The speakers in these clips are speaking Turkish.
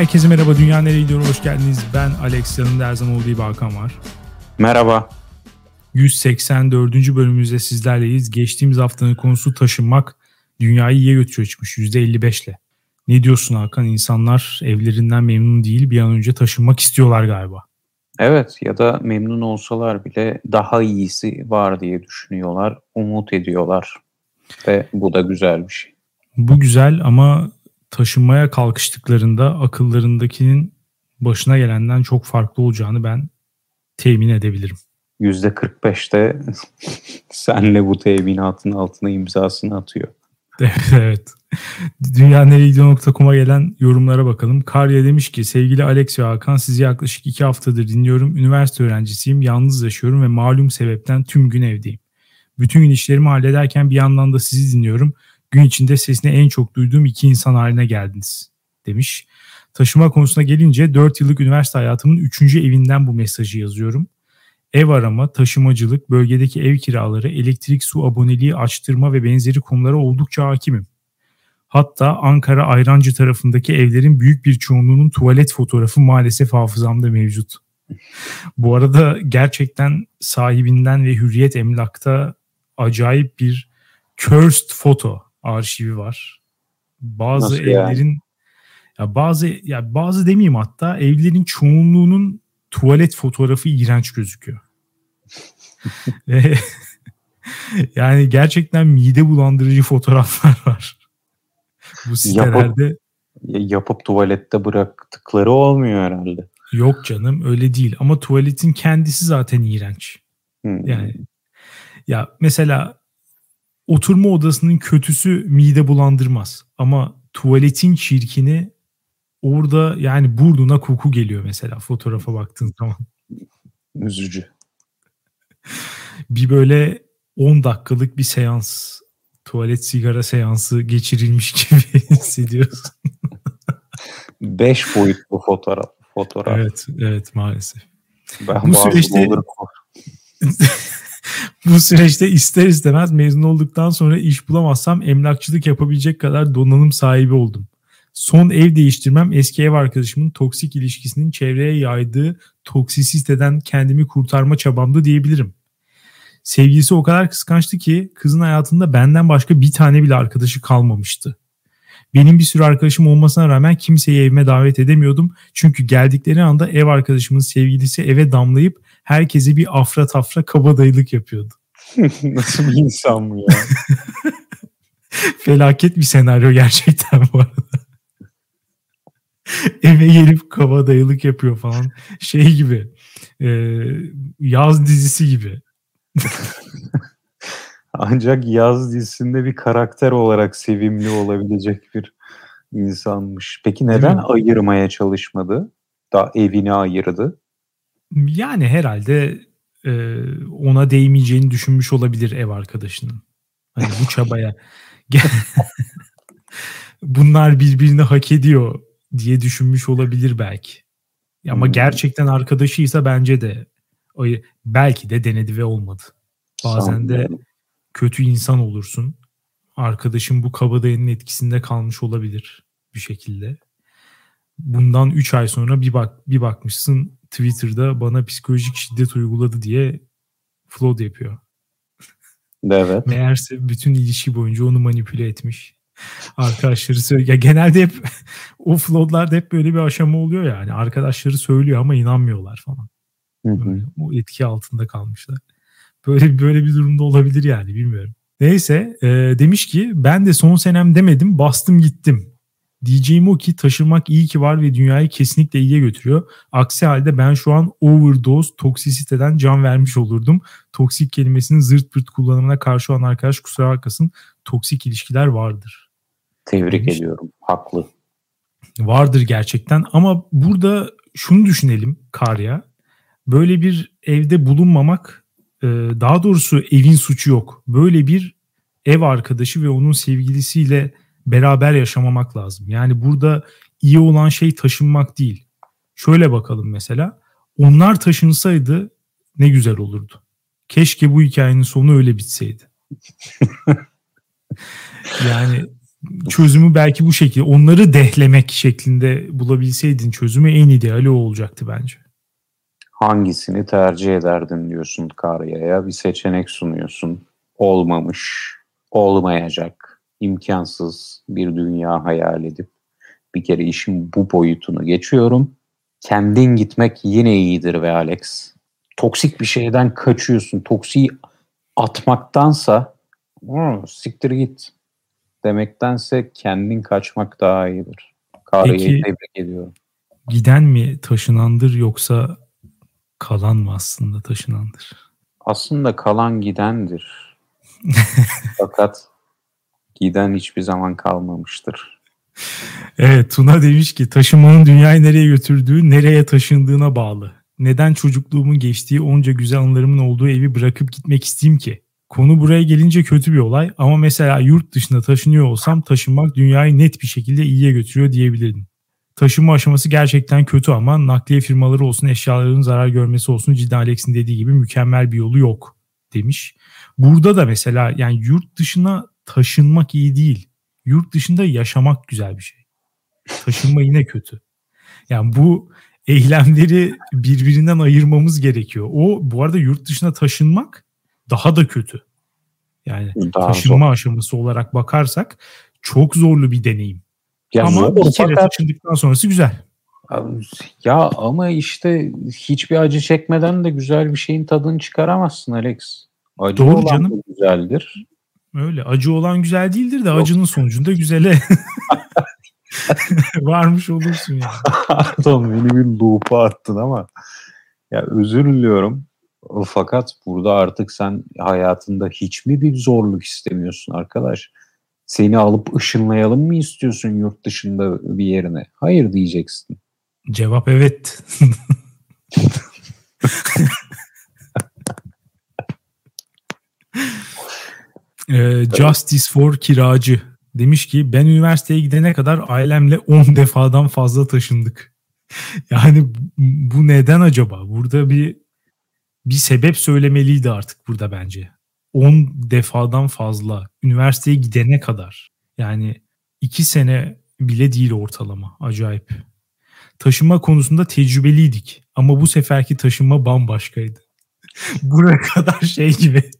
Herkese merhaba. Dünya nereye gidiyor? Hoş geldiniz. Ben Alex. Yanımda her zaman olduğu gibi Hakan var. Merhaba. 184. bölümümüzde sizlerleyiz. Geçtiğimiz haftanın konusu taşınmak. Dünyayı iyiye götürüyor çıkmış %55 ile. Ne diyorsun Hakan? İnsanlar evlerinden memnun değil bir an önce taşınmak istiyorlar galiba. Evet ya da memnun olsalar bile daha iyisi var diye düşünüyorlar, umut ediyorlar ve bu da güzel bir şey. Bu güzel ama taşınmaya kalkıştıklarında akıllarındakinin başına gelenden çok farklı olacağını ben temin edebilirim. %45'te senle bu teminatın altına imzasını atıyor. evet. Dünyaneregidiyor.com'a gelen yorumlara bakalım. Karya demiş ki sevgili Alex ve Hakan sizi yaklaşık iki haftadır dinliyorum. Üniversite öğrencisiyim, yalnız yaşıyorum ve malum sebepten tüm gün evdeyim. Bütün gün işlerimi hallederken bir yandan da sizi dinliyorum. Gün içinde sesini en çok duyduğum iki insan haline geldiniz demiş. Taşıma konusuna gelince 4 yıllık üniversite hayatımın 3. evinden bu mesajı yazıyorum. Ev arama, taşımacılık, bölgedeki ev kiraları, elektrik, su aboneliği açtırma ve benzeri konulara oldukça hakimim. Hatta Ankara Ayrancı tarafındaki evlerin büyük bir çoğunluğunun tuvalet fotoğrafı maalesef hafızamda mevcut. Bu arada gerçekten sahibinden ve Hürriyet Emlak'ta acayip bir cursed foto arşivi var. Bazı Nasıl evlerin yani? ya bazı ya bazı demeyeyim hatta evlerin çoğunluğunun tuvalet fotoğrafı iğrenç gözüküyor. yani gerçekten mide bulandırıcı fotoğraflar var. Bu sitelerde yapıp, yapıp tuvalette bıraktıkları olmuyor herhalde. Yok canım öyle değil ama tuvaletin kendisi zaten iğrenç. Hmm. Yani ya mesela oturma odasının kötüsü mide bulandırmaz ama tuvaletin çirkini orada yani burnuna koku geliyor mesela fotoğrafa baktığın zaman. Üzücü. bir böyle 10 dakikalık bir seans tuvalet sigara seansı geçirilmiş gibi hissediyorsun. 5 boyutlu fotoğraf. fotoğraf. Evet, evet maalesef. Ben bu süreçte bu süreçte ister istemez mezun olduktan sonra iş bulamazsam emlakçılık yapabilecek kadar donanım sahibi oldum. Son ev değiştirmem eski ev arkadaşımın toksik ilişkisinin çevreye yaydığı toksisiteden kendimi kurtarma çabamdı diyebilirim. Sevgilisi o kadar kıskançtı ki kızın hayatında benden başka bir tane bile arkadaşı kalmamıştı. Benim bir sürü arkadaşım olmasına rağmen kimseyi evime davet edemiyordum. Çünkü geldikleri anda ev arkadaşımın sevgilisi eve damlayıp herkese bir afra tafra kabadayılık yapıyordu. Nasıl bir insan bu ya? Felaket bir senaryo gerçekten bu arada. Eve gelip kabadayılık yapıyor falan. Şey gibi. E, yaz dizisi gibi. Ancak yaz dizisinde bir karakter olarak sevimli olabilecek bir insanmış. Peki neden ayırmaya çalışmadı? Da evini ayırdı. Yani herhalde e, ona değmeyeceğini düşünmüş olabilir ev arkadaşının. Hani bu çabaya bunlar birbirini hak ediyor diye düşünmüş olabilir belki. Ama hmm. gerçekten arkadaşıysa bence de belki de denedi ve olmadı. Bazen de kötü insan olursun. Arkadaşın bu kabadayının etkisinde kalmış olabilir bir şekilde. Bundan 3 ay sonra bir bak bir bakmışsın Twitter'da bana psikolojik şiddet uyguladı diye flood yapıyor. Evet. Meğerse bütün ilişki boyunca onu manipüle etmiş. Arkadaşları söylüyor. Ya genelde hep o floodlarda hep böyle bir aşama oluyor yani. Arkadaşları söylüyor ama inanmıyorlar falan. Hı hı. o etki altında kalmışlar. Böyle böyle bir durumda olabilir yani bilmiyorum. Neyse e, demiş ki ben de son senem demedim bastım gittim. Diyeceğim o ki taşırmak iyi ki var ve dünyayı kesinlikle iyiye götürüyor. Aksi halde ben şu an overdose toksisiteden can vermiş olurdum. Toksik kelimesinin zırt pırt kullanımına karşı olan arkadaş kusura bakmasın toksik ilişkiler vardır. Tebrik demiş. ediyorum. Haklı. Vardır gerçekten ama burada şunu düşünelim Karya. Böyle bir evde bulunmamak e, daha doğrusu evin suçu yok. Böyle bir ev arkadaşı ve onun sevgilisiyle beraber yaşamamak lazım. Yani burada iyi olan şey taşınmak değil. Şöyle bakalım mesela. Onlar taşınsaydı ne güzel olurdu. Keşke bu hikayenin sonu öyle bitseydi. yani çözümü belki bu şekilde onları dehlemek şeklinde bulabilseydin çözümü en ideali o olacaktı bence. Hangisini tercih ederdin diyorsun Karya'ya bir seçenek sunuyorsun. Olmamış, olmayacak, imkansız bir dünya hayal edip bir kere işin bu boyutunu geçiyorum. Kendin gitmek yine iyidir ve Alex. Toksik bir şeyden kaçıyorsun. Toksiği atmaktansa siktir git demektense kendin kaçmak daha iyidir. Karya'yı tebrik ediyorum. Giden mi taşınandır yoksa kalan mı aslında taşınandır? Aslında kalan gidendir. Fakat giden hiçbir zaman kalmamıştır. Evet Tuna demiş ki taşımanın dünyayı nereye götürdüğü nereye taşındığına bağlı. Neden çocukluğumun geçtiği onca güzel anılarımın olduğu evi bırakıp gitmek isteyeyim ki? Konu buraya gelince kötü bir olay ama mesela yurt dışına taşınıyor olsam taşınmak dünyayı net bir şekilde iyiye götürüyor diyebilirdim. Taşınma aşaması gerçekten kötü ama nakliye firmaları olsun eşyaların zarar görmesi olsun cidden Alex'in dediği gibi mükemmel bir yolu yok demiş. Burada da mesela yani yurt dışına taşınmak iyi değil. Yurt dışında yaşamak güzel bir şey. Taşınma yine kötü. Yani bu eylemleri birbirinden ayırmamız gerekiyor. O bu arada yurt dışına taşınmak daha da kötü. Yani daha taşınma zor. aşaması olarak bakarsak çok zorlu bir deneyim. Ya ama zor, bir kere fakat... taşındıktan sonrası güzel. Ya ama işte hiçbir acı çekmeden de güzel bir şeyin tadını çıkaramazsın Alex. Acı Doğru olan canım. güzeldir. Öyle acı olan güzel değildir de Yok. acının sonucunda güzele varmış olursun yani. Pardon beni bir loop'a attın ama ya özür diliyorum. Fakat burada artık sen hayatında hiç mi bir zorluk istemiyorsun arkadaş? Seni alıp ışınlayalım mı istiyorsun yurt dışında bir yerine? Hayır diyeceksin. Cevap evet. Ee, Justice for kiracı demiş ki ben üniversiteye gidene kadar ailemle 10 defadan fazla taşındık. Yani bu neden acaba? Burada bir bir sebep söylemeliydi artık burada bence. 10 defadan fazla üniversiteye gidene kadar. Yani 2 sene bile değil ortalama. Acayip. Taşınma konusunda tecrübeliydik ama bu seferki taşınma bambaşkaydı. Buraya kadar şey gibi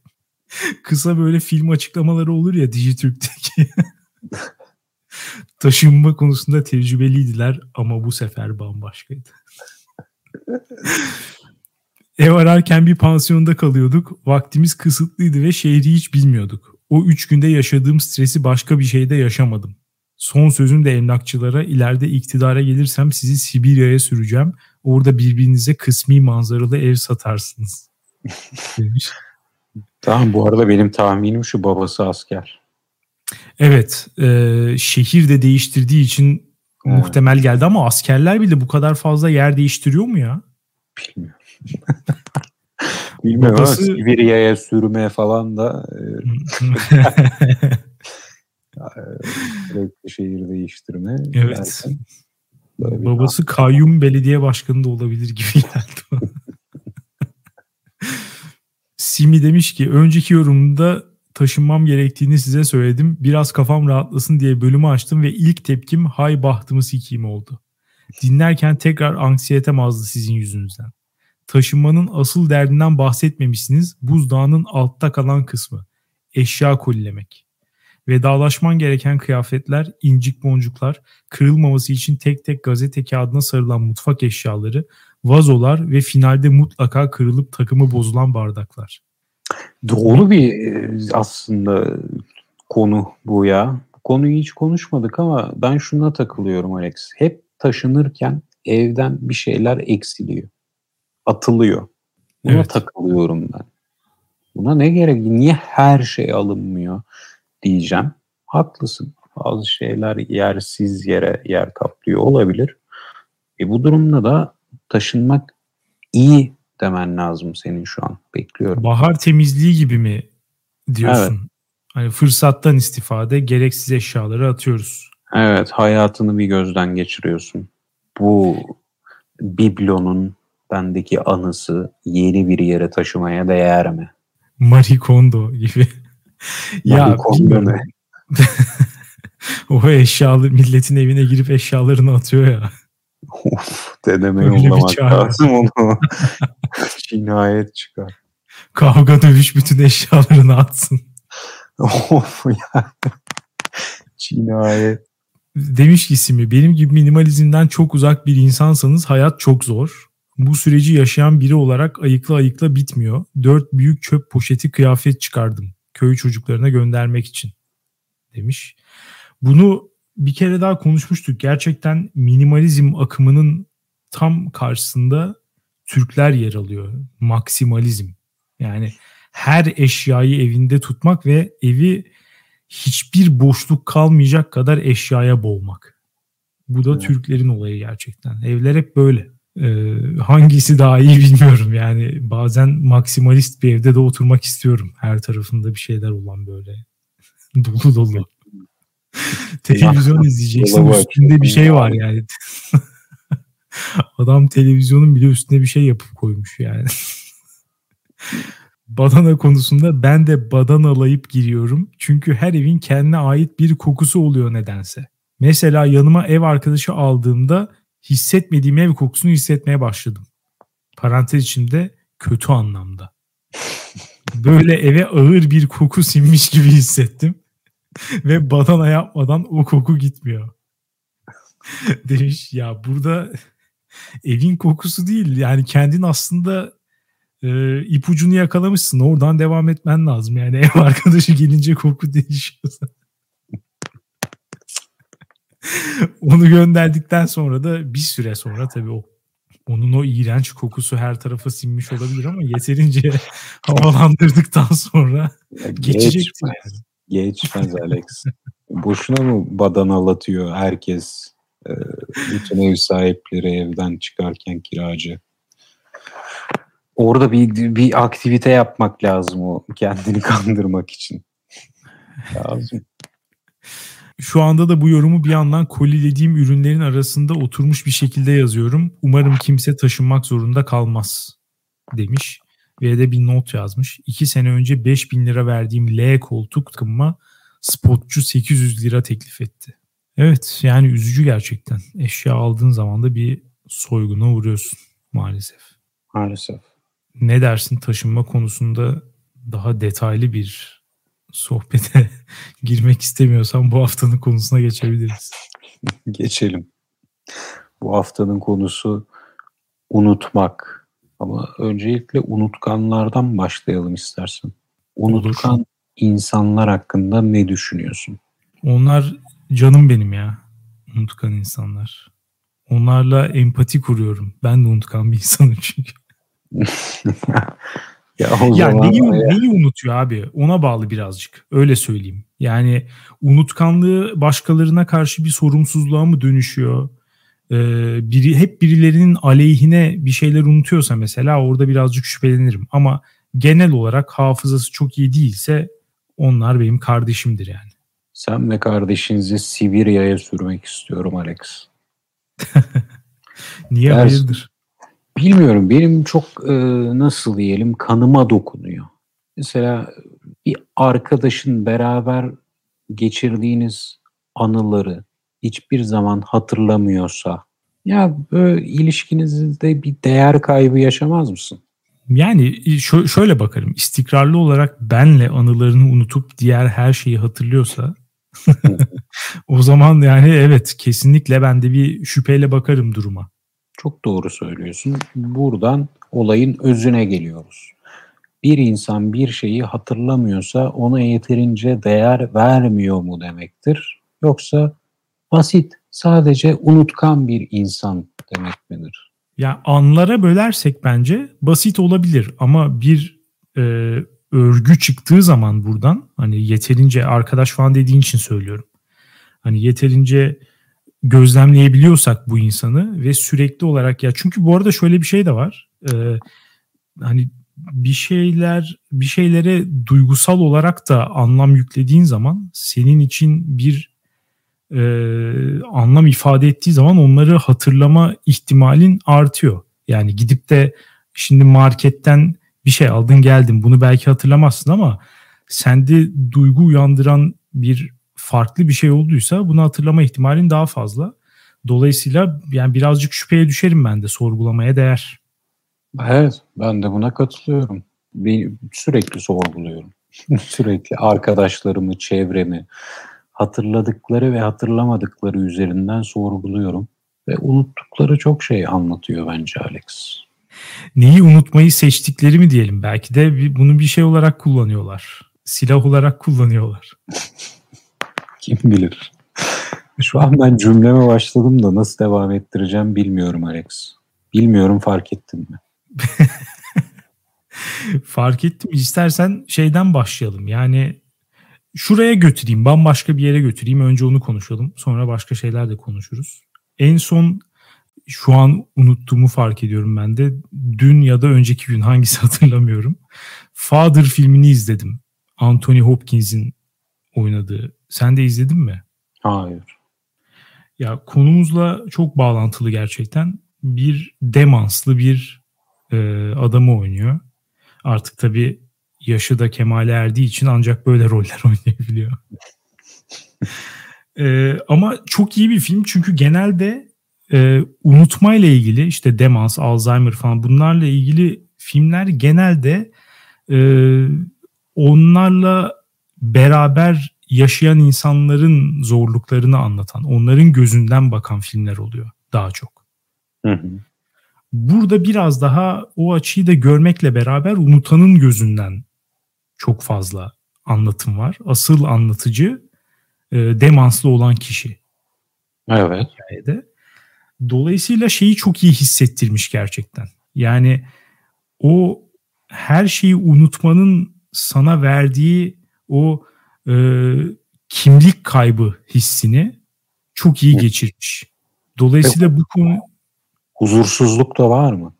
kısa böyle film açıklamaları olur ya Dijitürk'teki. Taşınma konusunda tecrübeliydiler ama bu sefer bambaşkaydı. Ev ararken bir pansiyonda kalıyorduk. Vaktimiz kısıtlıydı ve şehri hiç bilmiyorduk. O üç günde yaşadığım stresi başka bir şeyde yaşamadım. Son sözüm de emlakçılara ileride iktidara gelirsem sizi Sibirya'ya süreceğim. Orada birbirinize kısmi manzaralı ev satarsınız. Demiş. Tamam bu arada benim tahminim şu babası asker. Evet e, şehir de değiştirdiği için evet. muhtemel geldi ama askerler bile bu kadar fazla yer değiştiriyor mu ya? Bilmiyorum. Bilmiyorum Babası... ama Sibirya'ya sürme falan da sürekli e, şehir değiştirme. Evet. Babası kayyum belediye başkanı da olabilir gibi geldi. Simi demiş ki önceki yorumda taşınmam gerektiğini size söyledim. Biraz kafam rahatlasın diye bölümü açtım ve ilk tepkim hay bahtımı sikiyim oldu. Dinlerken tekrar anksiyete mazdı sizin yüzünüzden taşınmanın asıl derdinden bahsetmemişsiniz. Buzdağının altta kalan kısmı. Eşya kolilemek. Vedalaşman gereken kıyafetler, incik boncuklar, kırılmaması için tek tek gazete kağıdına sarılan mutfak eşyaları, vazolar ve finalde mutlaka kırılıp takımı bozulan bardaklar. Doğru bir e, aslında konu bu ya. Konuyu hiç konuşmadık ama ben şuna takılıyorum Alex. Hep taşınırken evden bir şeyler eksiliyor atılıyor. Buna evet. takılıyorum ben. Buna ne gerek? Niye her şey alınmıyor diyeceğim. Haklısın. Bazı şeyler yersiz yere yer kaplıyor olabilir. E bu durumda da taşınmak iyi demen lazım senin şu an. Bekliyorum. Bahar temizliği gibi mi diyorsun? Evet. Hani fırsattan istifade gereksiz eşyaları atıyoruz. Evet hayatını bir gözden geçiriyorsun. Bu biblonun bendeki anısı yeni bir yere taşımaya değer mi? Marie Kondo gibi. ya Marie Kondo ne? o eşyalı milletin evine girip eşyalarını atıyor ya. Of dedeme yollamak lazım onu. Cinayet çıkar. Kavga dövüş bütün eşyalarını atsın. of ya. Cinayet. Demiş ki ismi benim gibi minimalizmden çok uzak bir insansanız hayat çok zor. Bu süreci yaşayan biri olarak ayıkla ayıkla bitmiyor. Dört büyük çöp poşeti kıyafet çıkardım. Köy çocuklarına göndermek için demiş. Bunu bir kere daha konuşmuştuk. Gerçekten minimalizm akımının tam karşısında Türkler yer alıyor. Maksimalizm. Yani her eşyayı evinde tutmak ve evi hiçbir boşluk kalmayacak kadar eşyaya boğmak. Bu da evet. Türklerin olayı gerçekten. Evler hep böyle. Ee, hangisi daha iyi bilmiyorum yani bazen maksimalist bir evde de oturmak istiyorum. Her tarafında bir şeyler olan böyle dolu dolu. Televizyon izleyeceksin üstünde bir şey var yani. Adam televizyonun bile üstüne bir şey yapıp koymuş yani. badana konusunda ben de badanalayıp giriyorum. Çünkü her evin kendine ait bir kokusu oluyor nedense. Mesela yanıma ev arkadaşı aldığımda hissetmediğim ev kokusunu hissetmeye başladım. Parantez içinde kötü anlamda. Böyle eve ağır bir koku sinmiş gibi hissettim. Ve badana yapmadan o koku gitmiyor. Demiş ya burada evin kokusu değil yani kendin aslında e, ipucunu yakalamışsın oradan devam etmen lazım yani ev arkadaşı gelince koku değişiyorsa. Onu gönderdikten sonra da bir süre sonra tabii o onun o iğrenç kokusu her tarafa sinmiş olabilir ama yeterince havalandırdıktan sonra geçecektir yani. Geçmez Alex. Boşuna mı badanalatıyor herkes? E, bütün ev sahipleri evden çıkarken kiracı. Orada bir bir aktivite yapmak lazım o kendini kandırmak için. Lazım. Şu anda da bu yorumu bir yandan kolilediğim ürünlerin arasında oturmuş bir şekilde yazıyorum. Umarım kimse taşınmak zorunda kalmaz demiş. Ve de bir not yazmış. İki sene önce 5000 lira verdiğim L koltuk takımıma spotçu 800 lira teklif etti. Evet yani üzücü gerçekten. Eşya aldığın zaman da bir soyguna uğruyorsun maalesef. Maalesef. Ne dersin taşınma konusunda daha detaylı bir sohbete girmek istemiyorsan bu haftanın konusuna geçebiliriz. Geçelim. Bu haftanın konusu unutmak. Ama öncelikle unutkanlardan başlayalım istersen. Unutkan Olur. insanlar hakkında ne düşünüyorsun? Onlar canım benim ya. Unutkan insanlar. Onlarla empati kuruyorum. Ben de unutkan bir insanım çünkü. ya, o ya neyi, ya. neyi unutuyor abi? Ona bağlı birazcık. Öyle söyleyeyim. Yani unutkanlığı başkalarına karşı bir sorumsuzluğa mı dönüşüyor? Ee, biri hep birilerinin aleyhine bir şeyler unutuyorsa mesela orada birazcık şüphelenirim. Ama genel olarak hafızası çok iyi değilse onlar benim kardeşimdir yani. Sen ve kardeşinizi Sibirya'ya sürmek istiyorum Alex. Niye Ders, hayırdır? Bilmiyorum. Benim çok e, nasıl diyelim kanıma dokunuyor. Mesela bir arkadaşın beraber geçirdiğiniz anıları hiçbir zaman hatırlamıyorsa ya böyle ilişkinizde bir değer kaybı yaşamaz mısın? Yani şöyle bakarım. İstikrarlı olarak benle anılarını unutup diğer her şeyi hatırlıyorsa o zaman yani evet kesinlikle ben de bir şüpheyle bakarım duruma. Çok doğru söylüyorsun. Buradan olayın özüne geliyoruz. Bir insan bir şeyi hatırlamıyorsa ona yeterince değer vermiyor mu demektir? Yoksa basit, sadece unutkan bir insan demek midir? Ya anlara bölersek bence basit olabilir ama bir e, örgü çıktığı zaman buradan hani yeterince arkadaş falan dediğin için söylüyorum. Hani yeterince gözlemleyebiliyorsak bu insanı ve sürekli olarak ya çünkü bu arada şöyle bir şey de var. Ee, hani bir şeyler bir şeylere duygusal olarak da anlam yüklediğin zaman senin için bir e, anlam ifade ettiği zaman onları hatırlama ihtimalin artıyor. Yani gidip de şimdi marketten bir şey aldın geldin bunu belki hatırlamazsın ama sende duygu uyandıran bir farklı bir şey olduysa bunu hatırlama ihtimalin daha fazla. Dolayısıyla yani birazcık şüpheye düşerim ben de sorgulamaya değer. Evet ben de buna katılıyorum. Bir, sürekli sorguluyorum. sürekli arkadaşlarımı, çevremi hatırladıkları ve hatırlamadıkları üzerinden sorguluyorum. Ve unuttukları çok şey anlatıyor bence Alex. Neyi unutmayı seçtikleri mi diyelim? Belki de bunu bir şey olarak kullanıyorlar. Silah olarak kullanıyorlar. Kim bilir. Şu an ben cümleme başladım da nasıl devam ettireceğim bilmiyorum Alex. Bilmiyorum fark ettin mi? fark ettim. İstersen şeyden başlayalım. Yani şuraya götüreyim, bambaşka bir yere götüreyim. Önce onu konuşalım. Sonra başka şeyler de konuşuruz. En son şu an unuttuğumu fark ediyorum ben de. Dün ya da önceki gün hangisi hatırlamıyorum. Father filmini izledim. Anthony Hopkins'in oynadığı. Sen de izledin mi? Hayır. Ya konumuzla çok bağlantılı gerçekten. Bir demanslı bir e, adamı oynuyor. Artık tabii yaşı da kemale erdiği için ancak böyle roller oynayabiliyor. e, ama çok iyi bir film çünkü genelde e, unutmayla ilgili işte demans, Alzheimer falan bunlarla ilgili filmler genelde e, onlarla beraber yaşayan insanların zorluklarını anlatan, onların gözünden bakan filmler oluyor daha çok. Hı hı. Burada biraz daha o açıyı da görmekle beraber unutanın gözünden çok fazla anlatım var. Asıl anlatıcı e, demanslı olan kişi. Evet. Hikayede. Dolayısıyla şeyi çok iyi hissettirmiş gerçekten. Yani o her şeyi unutmanın sana verdiği o e, kimlik kaybı hissini çok iyi geçirmiş. Dolayısıyla bu konu huzursuzluk da var mı?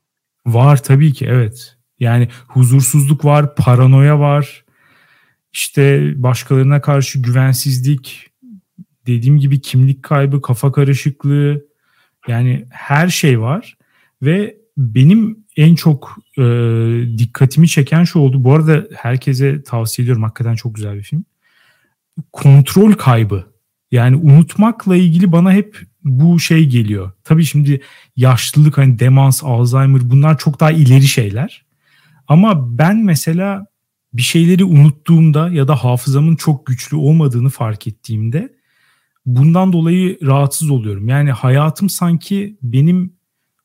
Var tabii ki evet. Yani huzursuzluk var, paranoya var. İşte başkalarına karşı güvensizlik, dediğim gibi kimlik kaybı, kafa karışıklığı yani her şey var ve benim en çok e, dikkatimi çeken şu oldu. Bu arada herkese tavsiye ediyorum. Hakikaten çok güzel bir film. Kontrol kaybı. Yani unutmakla ilgili bana hep bu şey geliyor. Tabii şimdi yaşlılık hani demans, Alzheimer bunlar çok daha ileri şeyler. Ama ben mesela bir şeyleri unuttuğumda ya da hafızamın çok güçlü olmadığını fark ettiğimde bundan dolayı rahatsız oluyorum. Yani hayatım sanki benim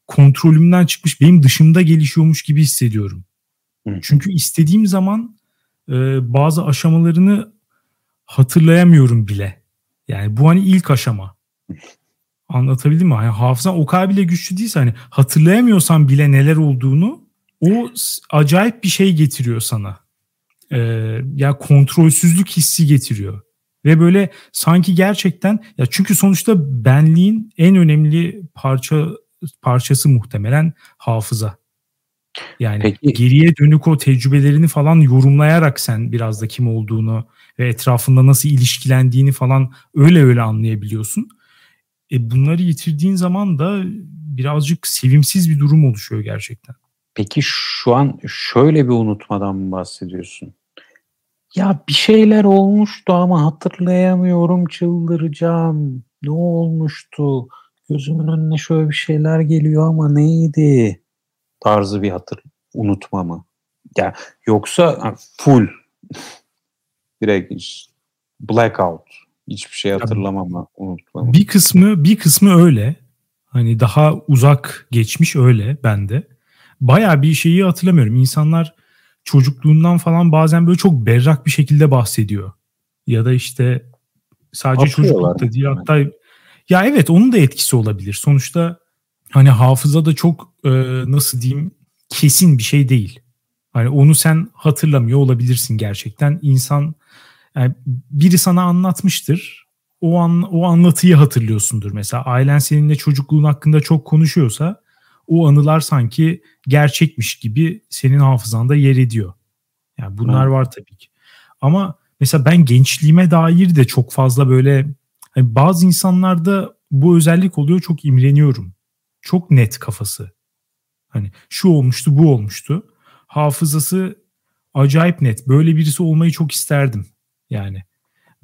kontrolümden çıkmış, benim dışımda gelişiyormuş gibi hissediyorum. Hı. Çünkü istediğim zaman e, bazı aşamalarını hatırlayamıyorum bile. Yani bu hani ilk aşama. Anlatabildim mi? Yani hafızan o kadar bile güçlü değilse hani hatırlayamıyorsan bile neler olduğunu o acayip bir şey getiriyor sana. Ee, ya kontrolsüzlük hissi getiriyor. Ve böyle sanki gerçekten ya çünkü sonuçta benliğin en önemli parça parçası muhtemelen hafıza. Yani Peki. geriye dönük o tecrübelerini falan yorumlayarak sen biraz da kim olduğunu ve etrafında nasıl ilişkilendiğini falan öyle öyle anlayabiliyorsun. E bunları yitirdiğin zaman da birazcık sevimsiz bir durum oluşuyor gerçekten. Peki şu an şöyle bir unutmadan mı bahsediyorsun? Ya bir şeyler olmuştu ama hatırlayamıyorum çıldıracağım. Ne olmuştu? Gözümün önüne şöyle bir şeyler geliyor ama neydi? Tarzı bir hatır unutma mı? Ya yoksa full direkt blackout hiçbir şey hatırlamama, unutmama. Bir kısmı bir kısmı öyle. Hani daha uzak geçmiş öyle bende. Baya bir şeyi hatırlamıyorum. İnsanlar çocukluğundan falan bazen böyle çok berrak bir şekilde bahsediyor. Ya da işte sadece çocuklukta değil hatta ya evet onun da etkisi olabilir. Sonuçta hani hafıza da çok e, nasıl diyeyim kesin bir şey değil. Hani onu sen hatırlamıyor olabilirsin gerçekten. İnsan yani biri sana anlatmıştır. O an o anlatıyı hatırlıyorsundur. Mesela ailen seninle çocukluğun hakkında çok konuşuyorsa o anılar sanki gerçekmiş gibi senin hafızanda yer ediyor. Yani bunlar var tabii ki. Ama mesela ben gençliğime dair de çok fazla böyle hani bazı insanlarda bu özellik oluyor çok imreniyorum. Çok net kafası. Hani şu olmuştu bu olmuştu. Hafızası acayip net. Böyle birisi olmayı çok isterdim. Yani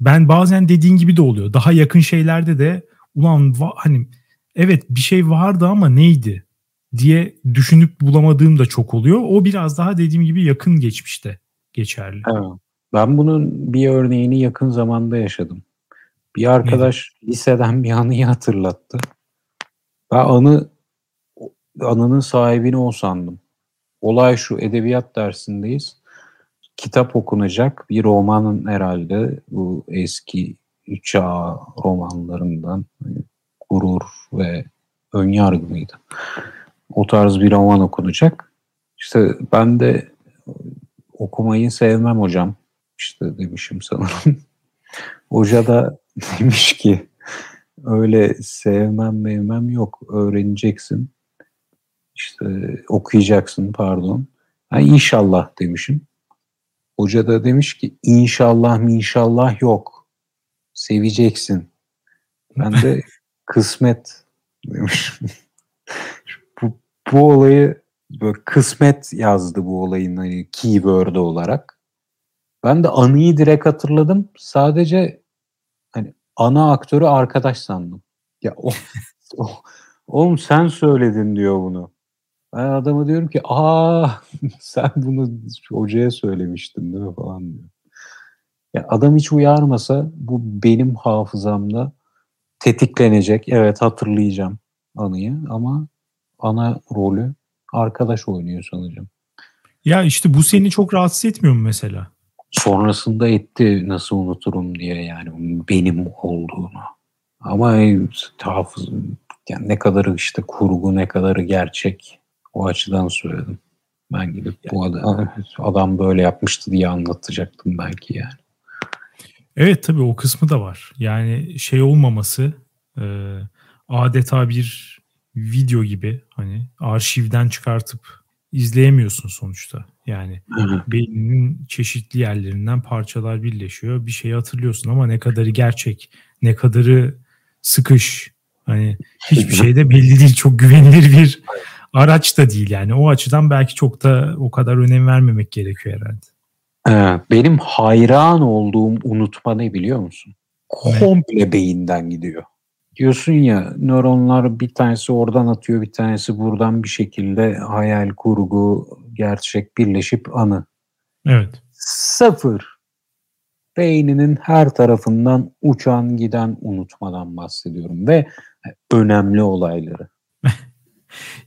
ben bazen dediğin gibi de oluyor. Daha yakın şeylerde de ulan hani evet bir şey vardı ama neydi diye düşünüp bulamadığım da çok oluyor. O biraz daha dediğim gibi yakın geçmişte geçerli. Evet. Ben bunun bir örneğini yakın zamanda yaşadım. Bir arkadaş Neydi? liseden bir anıyı hatırlattı. Ben anı anının sahibini o sandım. Olay şu edebiyat dersindeyiz. Kitap okunacak bir romanın herhalde bu eski çağ romanlarından gurur ve önyargı mıydı? O tarz bir roman okunacak. İşte ben de okumayı sevmem hocam. İşte demişim sanırım. Hoca da demiş ki öyle sevmem mevmem yok. Öğreneceksin. İşte okuyacaksın pardon. Ha, inşallah demişim. Hoca da demiş ki inşallah inşallah yok. Seveceksin. Ben de kısmet demişim. Bu, olayı böyle kısmet yazdı bu olayın hani keyword olarak. Ben de anıyı direkt hatırladım. Sadece hani ana aktörü arkadaş sandım. Ya o, o oğlum sen söyledin diyor bunu. Ben adama diyorum ki aa sen bunu hocaya söylemiştin değil mi falan diyor. Ya adam hiç uyarmasa bu benim hafızamda tetiklenecek. Evet hatırlayacağım anıyı ama ana rolü arkadaş oynuyor sanacağım. Ya işte bu seni çok rahatsız etmiyor mu mesela? Sonrasında etti nasıl unuturum diye yani benim olduğunu. Ama hafız yani ne kadarı işte kurgu ne kadarı gerçek o açıdan söyledim. Ben gidip bu adam, adam böyle yapmıştı diye anlatacaktım belki yani. Evet tabii o kısmı da var. Yani şey olmaması e, adeta bir video gibi hani arşivden çıkartıp izleyemiyorsun sonuçta. Yani Hı-hı. beyninin çeşitli yerlerinden parçalar birleşiyor. Bir şeyi hatırlıyorsun ama ne kadarı gerçek, ne kadarı sıkış. Hani hiçbir şey de belli değil. Çok güvenilir bir araç da değil yani. O açıdan belki çok da o kadar önem vermemek gerekiyor herhalde. benim hayran olduğum unutma ne biliyor musun? Komple ne? beyinden gidiyor. Diyorsun ya nöronlar bir tanesi oradan atıyor bir tanesi buradan bir şekilde hayal kurgu gerçek birleşip anı. Evet. Sıfır. Beyninin her tarafından uçan giden unutmadan bahsediyorum ve önemli olayları.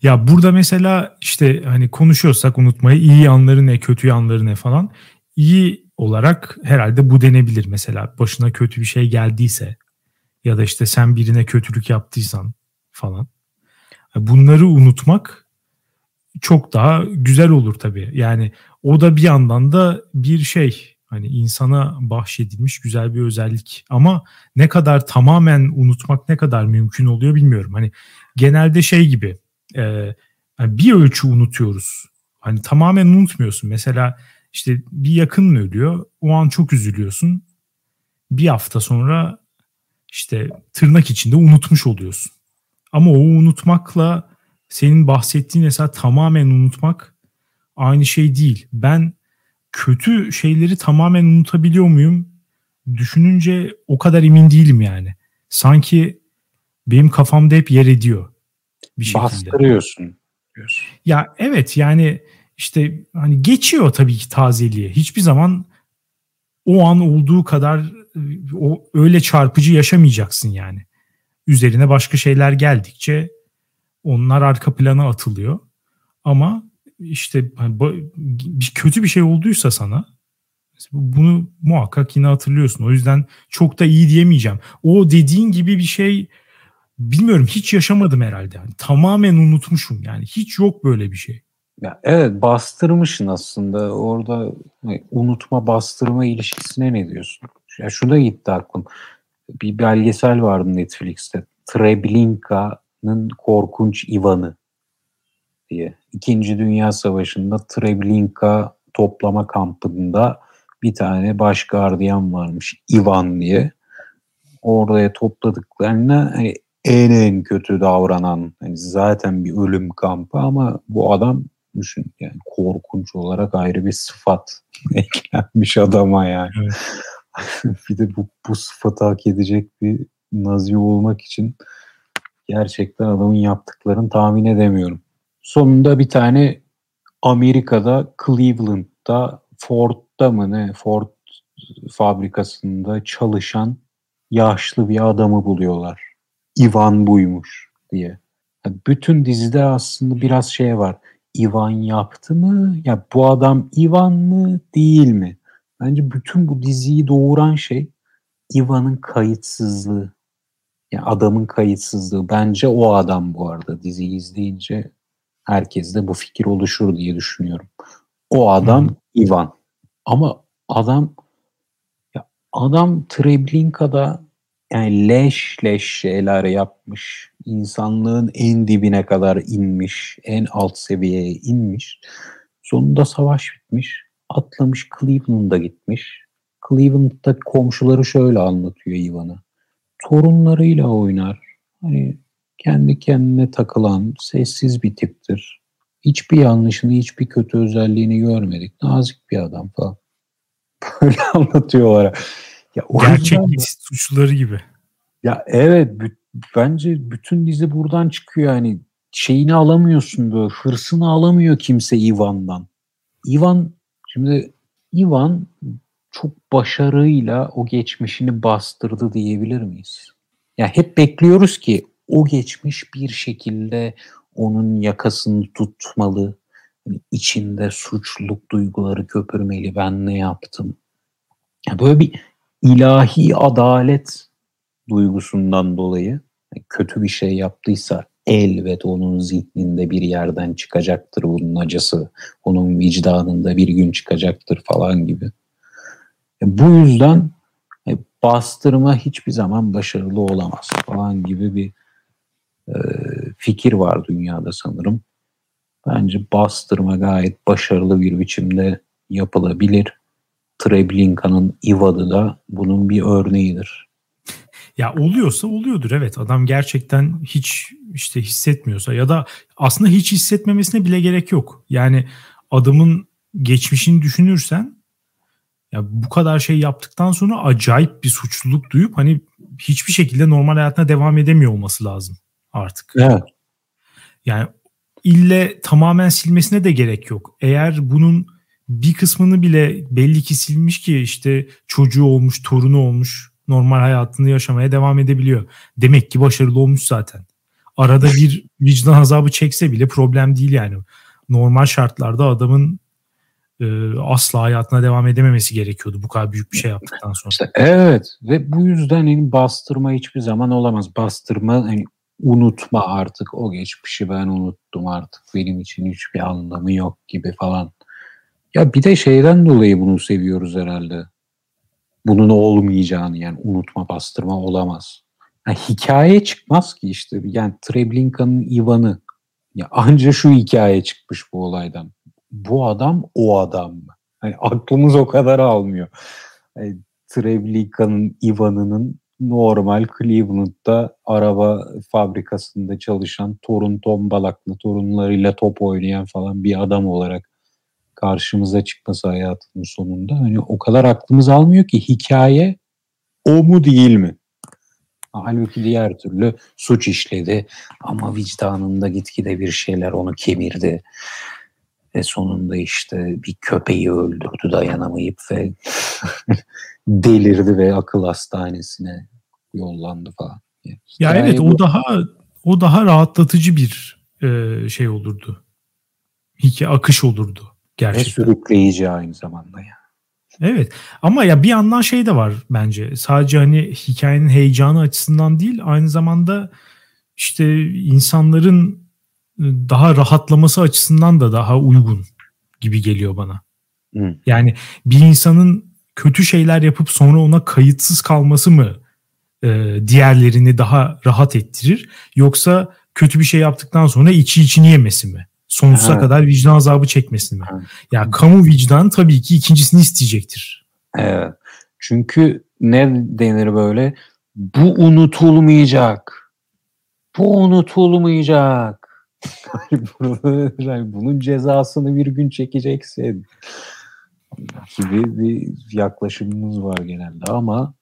ya burada mesela işte hani konuşuyorsak unutmayı iyi yanları ne kötü yanları ne falan iyi olarak herhalde bu denebilir mesela başına kötü bir şey geldiyse ya da işte sen birine kötülük yaptıysan falan. Bunları unutmak çok daha güzel olur tabii. Yani o da bir yandan da bir şey hani insana bahşedilmiş güzel bir özellik. Ama ne kadar tamamen unutmak ne kadar mümkün oluyor bilmiyorum. Hani genelde şey gibi e, bir ölçü unutuyoruz. Hani tamamen unutmuyorsun. Mesela işte bir yakın ölüyor. O an çok üzülüyorsun. Bir hafta sonra işte tırnak içinde unutmuş oluyorsun. Ama o unutmakla senin bahsettiğin mesela tamamen unutmak aynı şey değil. Ben kötü şeyleri tamamen unutabiliyor muyum? Düşününce o kadar emin değilim yani. Sanki benim kafamda hep yer ediyor bir şekilde. Bastırıyorsun. Ya evet yani işte hani geçiyor tabii ki tazeliğe. Hiçbir zaman o an olduğu kadar o öyle çarpıcı yaşamayacaksın yani. Üzerine başka şeyler geldikçe onlar arka plana atılıyor. Ama işte hani bir kötü bir şey olduysa sana bunu muhakkak yine hatırlıyorsun. O yüzden çok da iyi diyemeyeceğim. O dediğin gibi bir şey bilmiyorum hiç yaşamadım herhalde. Yani tamamen unutmuşum yani hiç yok böyle bir şey. Ya evet bastırmışsın aslında orada hani unutma bastırma ilişkisine ne diyorsun? Ya şurada gitti aklım. Bir belgesel vardı Netflix'te. Treblinka'nın Korkunç Ivan'ı diye. İkinci Dünya Savaşı'nda Treblinka toplama kampında bir tane baş gardiyan varmış Ivan diye. Oraya topladıklarına hani en en kötü davranan hani zaten bir ölüm kampı ama bu adam düşün yani korkunç olarak ayrı bir sıfat eklenmiş adama yani. Evet. bir de bu, bu sıfatı hak edecek bir nazi olmak için gerçekten adamın yaptıklarını tahmin edemiyorum. Sonunda bir tane Amerika'da Cleveland'da Ford'da mı ne Ford fabrikasında çalışan yaşlı bir adamı buluyorlar. Ivan buymuş diye. Yani bütün dizide aslında biraz şey var. Ivan yaptı mı? Ya bu adam Ivan mı değil mi? Bence bütün bu diziyi doğuran şey Ivan'ın kayıtsızlığı. Yani adamın kayıtsızlığı. Bence o adam bu arada diziyi izleyince herkes de bu fikir oluşur diye düşünüyorum. O adam hmm. Ivan. Ama adam ya adam Treblinka'da yani leş leş şeyler yapmış. İnsanlığın en dibine kadar inmiş. En alt seviyeye inmiş. Sonunda savaş bitmiş. Atlamış Cleveland'a gitmiş. Cleveland'da komşuları şöyle anlatıyor Ivan'a. Torunlarıyla oynar. Hani kendi kendine takılan, sessiz bir tiptir. Hiçbir yanlışını, hiçbir kötü özelliğini görmedik. Nazik bir adam falan. Böyle anlatıyorlar. Ya Gerçek suçluları gibi. Ya evet bence bütün dizi buradan çıkıyor yani şeyini alamıyorsun böyle hırsını alamıyor kimse Ivan'dan. Ivan şimdi Ivan çok başarıyla o geçmişini bastırdı diyebilir miyiz? Ya hep bekliyoruz ki o geçmiş bir şekilde onun yakasını tutmalı. Yani içinde suçluluk duyguları köpürmeli. Ben ne yaptım? Ya böyle bir ilahi adalet duygusundan dolayı kötü bir şey yaptıysa elbet onun zihninde bir yerden çıkacaktır bunun acısı. Onun vicdanında bir gün çıkacaktır falan gibi. Bu yüzden bastırma hiçbir zaman başarılı olamaz falan gibi bir e, fikir var dünyada sanırım. Bence bastırma gayet başarılı bir biçimde yapılabilir. Treblinka'nın Ivad'ı da bunun bir örneğidir. Ya oluyorsa oluyordur evet. Adam gerçekten hiç işte hissetmiyorsa ya da aslında hiç hissetmemesine bile gerek yok. Yani adamın geçmişini düşünürsen ya bu kadar şey yaptıktan sonra acayip bir suçluluk duyup hani hiçbir şekilde normal hayatına devam edemiyor olması lazım artık. Evet. Yani ille tamamen silmesine de gerek yok. Eğer bunun bir kısmını bile belli ki silmiş ki işte çocuğu olmuş, torunu olmuş, normal hayatını yaşamaya devam edebiliyor. Demek ki başarılı olmuş zaten. Arada bir vicdan azabı çekse bile problem değil yani. Normal şartlarda adamın e, asla hayatına devam edememesi gerekiyordu bu kadar büyük bir şey yaptıktan sonra. İşte evet ve bu yüzden hani bastırma hiçbir zaman olamaz. Bastırma hani unutma artık o geçmişi ben unuttum artık benim için hiçbir anlamı yok gibi falan. Ya bir de şeyden dolayı bunu seviyoruz herhalde. Bunun olmayacağını yani unutma bastırma olamaz. Yani hikaye çıkmaz ki işte. Yani Treblinka'nın Ivan'ı ya anca şu hikaye çıkmış bu olaydan. Bu adam o adam mı? Yani aklımız o kadar almıyor. Yani Treblinka'nın Ivan'ının normal Cleveland'da araba fabrikasında çalışan torun tombalaklı torunlarıyla top oynayan falan bir adam olarak karşımıza çıkması hayatının sonunda. Hani o kadar aklımız almıyor ki hikaye o mu değil mi? Halbuki diğer türlü suç işledi ama vicdanında gitgide bir şeyler onu kemirdi. Ve sonunda işte bir köpeği öldürdü dayanamayıp ve delirdi ve akıl hastanesine yollandı falan. Yani ya evet bu... o daha o daha rahatlatıcı bir e, şey olurdu. Hikaye akış olurdu gerçekten. Ve sürükleyici aynı zamanda ya. Evet ama ya bir yandan şey de var bence. Sadece hani hikayenin heyecanı açısından değil aynı zamanda işte insanların daha rahatlaması açısından da daha uygun gibi geliyor bana. Hı. Yani bir insanın kötü şeyler yapıp sonra ona kayıtsız kalması mı e, diğerlerini daha rahat ettirir yoksa kötü bir şey yaptıktan sonra içi içini yemesi mi? Sonsuza evet. kadar vicdan azabı? Evet. Ya yani kamu vicdanı tabii ki ikincisini isteyecektir. Evet. Çünkü ne denir böyle? Bu unutulmayacak. Bu unutulmayacak. bunun cezasını bir gün çekeceksin. gibi bir yaklaşımımız var genelde ama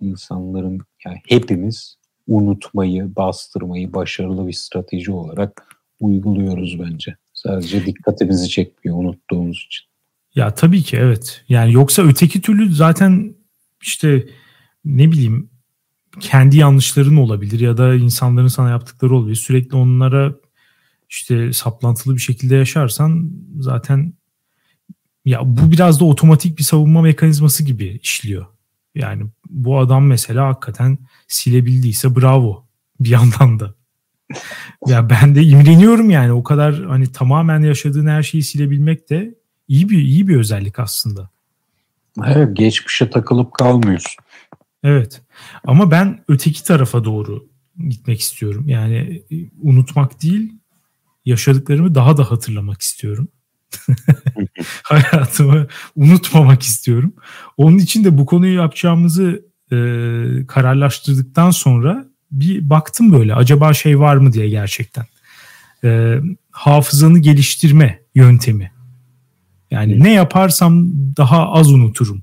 insanların yani hepimiz unutmayı, bastırmayı başarılı bir strateji olarak uyguluyoruz bence. Sadece dikkatimizi çekmiyor unuttuğumuz için. Ya tabii ki evet. Yani yoksa öteki türlü zaten işte ne bileyim kendi yanlışların olabilir ya da insanların sana yaptıkları olabilir. Sürekli onlara işte saplantılı bir şekilde yaşarsan zaten ya bu biraz da otomatik bir savunma mekanizması gibi işliyor. Yani bu adam mesela hakikaten silebildiyse bravo bir yandan da. ya ben de imreniyorum yani o kadar hani tamamen yaşadığın her şeyi silebilmek de iyi bir iyi bir özellik aslında. Evet, geçmişe takılıp kalmıyorsun. Evet. Ama ben öteki tarafa doğru gitmek istiyorum. Yani e, unutmak değil, yaşadıklarımı daha da hatırlamak istiyorum. Hayatımı unutmamak istiyorum. Onun için de bu konuyu yapacağımızı e, kararlaştırdıktan sonra bir baktım böyle acaba şey var mı diye gerçekten. E, hafızanı geliştirme yöntemi. Yani ne yaparsam daha az unuturum.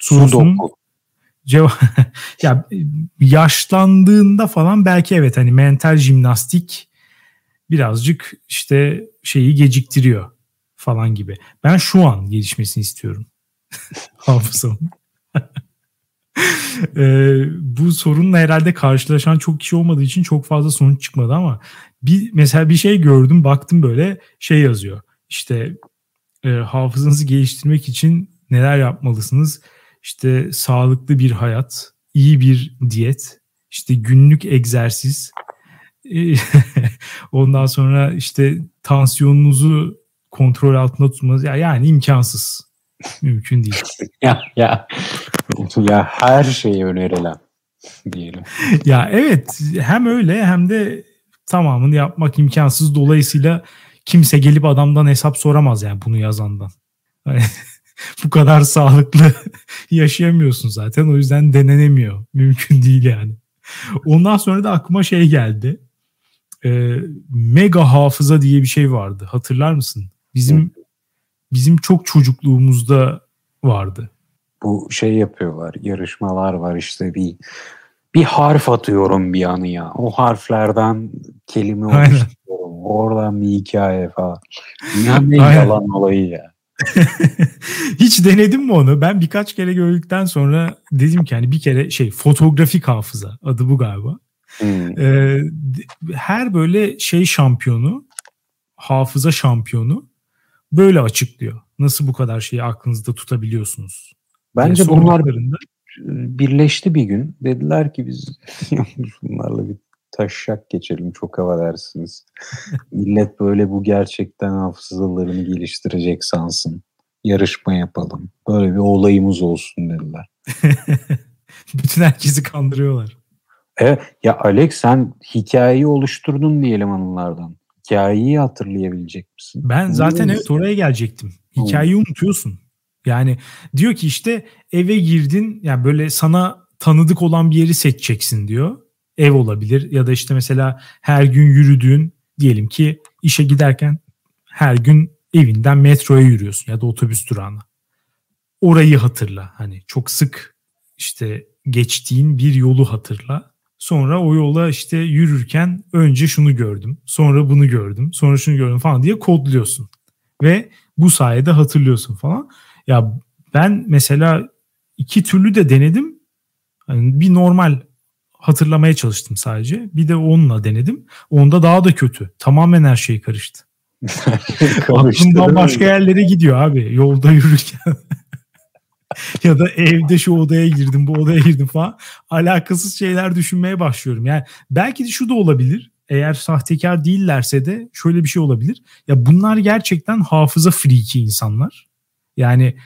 Sorusunun cevap ya yaşlandığında falan belki evet hani mental jimnastik birazcık işte şeyi geciktiriyor falan gibi. Ben şu an gelişmesini istiyorum. Hafızamın. ee, bu sorunla herhalde karşılaşan çok kişi olmadığı için çok fazla sonuç çıkmadı ama bir mesela bir şey gördüm baktım böyle şey yazıyor. İşte e, hafızanızı geliştirmek için neler yapmalısınız? İşte sağlıklı bir hayat, iyi bir diyet, işte günlük egzersiz, ondan sonra işte tansiyonunuzu kontrol altında tutmanız ya yani imkansız. Mümkün değil. ya ya ya her şeyi önerilen diyelim. ya evet hem öyle hem de tamamını yapmak imkansız. Dolayısıyla kimse gelip adamdan hesap soramaz yani bunu yazandan. bu kadar sağlıklı yaşayamıyorsun zaten. O yüzden denenemiyor. Mümkün değil yani. Ondan sonra da aklıma şey geldi. Ee, mega hafıza diye bir şey vardı. Hatırlar mısın? Bizim bizim çok çocukluğumuzda vardı. Bu şey yapıyorlar. Yarışmalar var işte bir bir harf atıyorum bir anıya. O harflerden kelime oluşturuyorum. Oradan bir hikaye falan. Dünyanın en yalan olayı ya. Hiç denedim mi onu? Ben birkaç kere gördükten sonra dedim ki hani bir kere şey fotoğrafik hafıza adı bu galiba. Hmm. Ee, her böyle şey şampiyonu hafıza şampiyonu böyle açıklıyor. Nasıl bu kadar şeyi aklınızda tutabiliyorsunuz? Bence bunlar birleşti bir gün. Dediler ki biz bunlarla bir taşak geçelim çok hava dersiniz. Millet böyle bu gerçekten hafızalarını geliştirecek sansın. Yarışma yapalım. Böyle bir olayımız olsun dediler. Bütün herkesi kandırıyorlar. Evet ya Alex sen hikayeyi oluşturdun diyelim anılardan. Hikayeyi hatırlayabilecek misin? Ben zaten evet oraya gelecektim. Hikayeyi hmm. unutuyorsun. Yani diyor ki işte eve girdin yani böyle sana tanıdık olan bir yeri seçeceksin diyor ev olabilir ya da işte mesela her gün yürüdüğün diyelim ki işe giderken her gün evinden metroya yürüyorsun ya da otobüs durağına. Orayı hatırla. Hani çok sık işte geçtiğin bir yolu hatırla. Sonra o yola işte yürürken önce şunu gördüm, sonra bunu gördüm, sonra şunu gördüm falan diye kodluyorsun. Ve bu sayede hatırlıyorsun falan. Ya ben mesela iki türlü de denedim. Yani bir normal hatırlamaya çalıştım sadece. Bir de onunla denedim. Onda daha da kötü. Tamamen her şey karıştı. Aklımdan başka yerlere gidiyor abi yolda yürürken. ya da evde şu odaya girdim bu odaya girdim falan. Alakasız şeyler düşünmeye başlıyorum. Yani belki de şu da olabilir. Eğer sahtekar değillerse de şöyle bir şey olabilir. Ya bunlar gerçekten hafıza freaki insanlar. Yani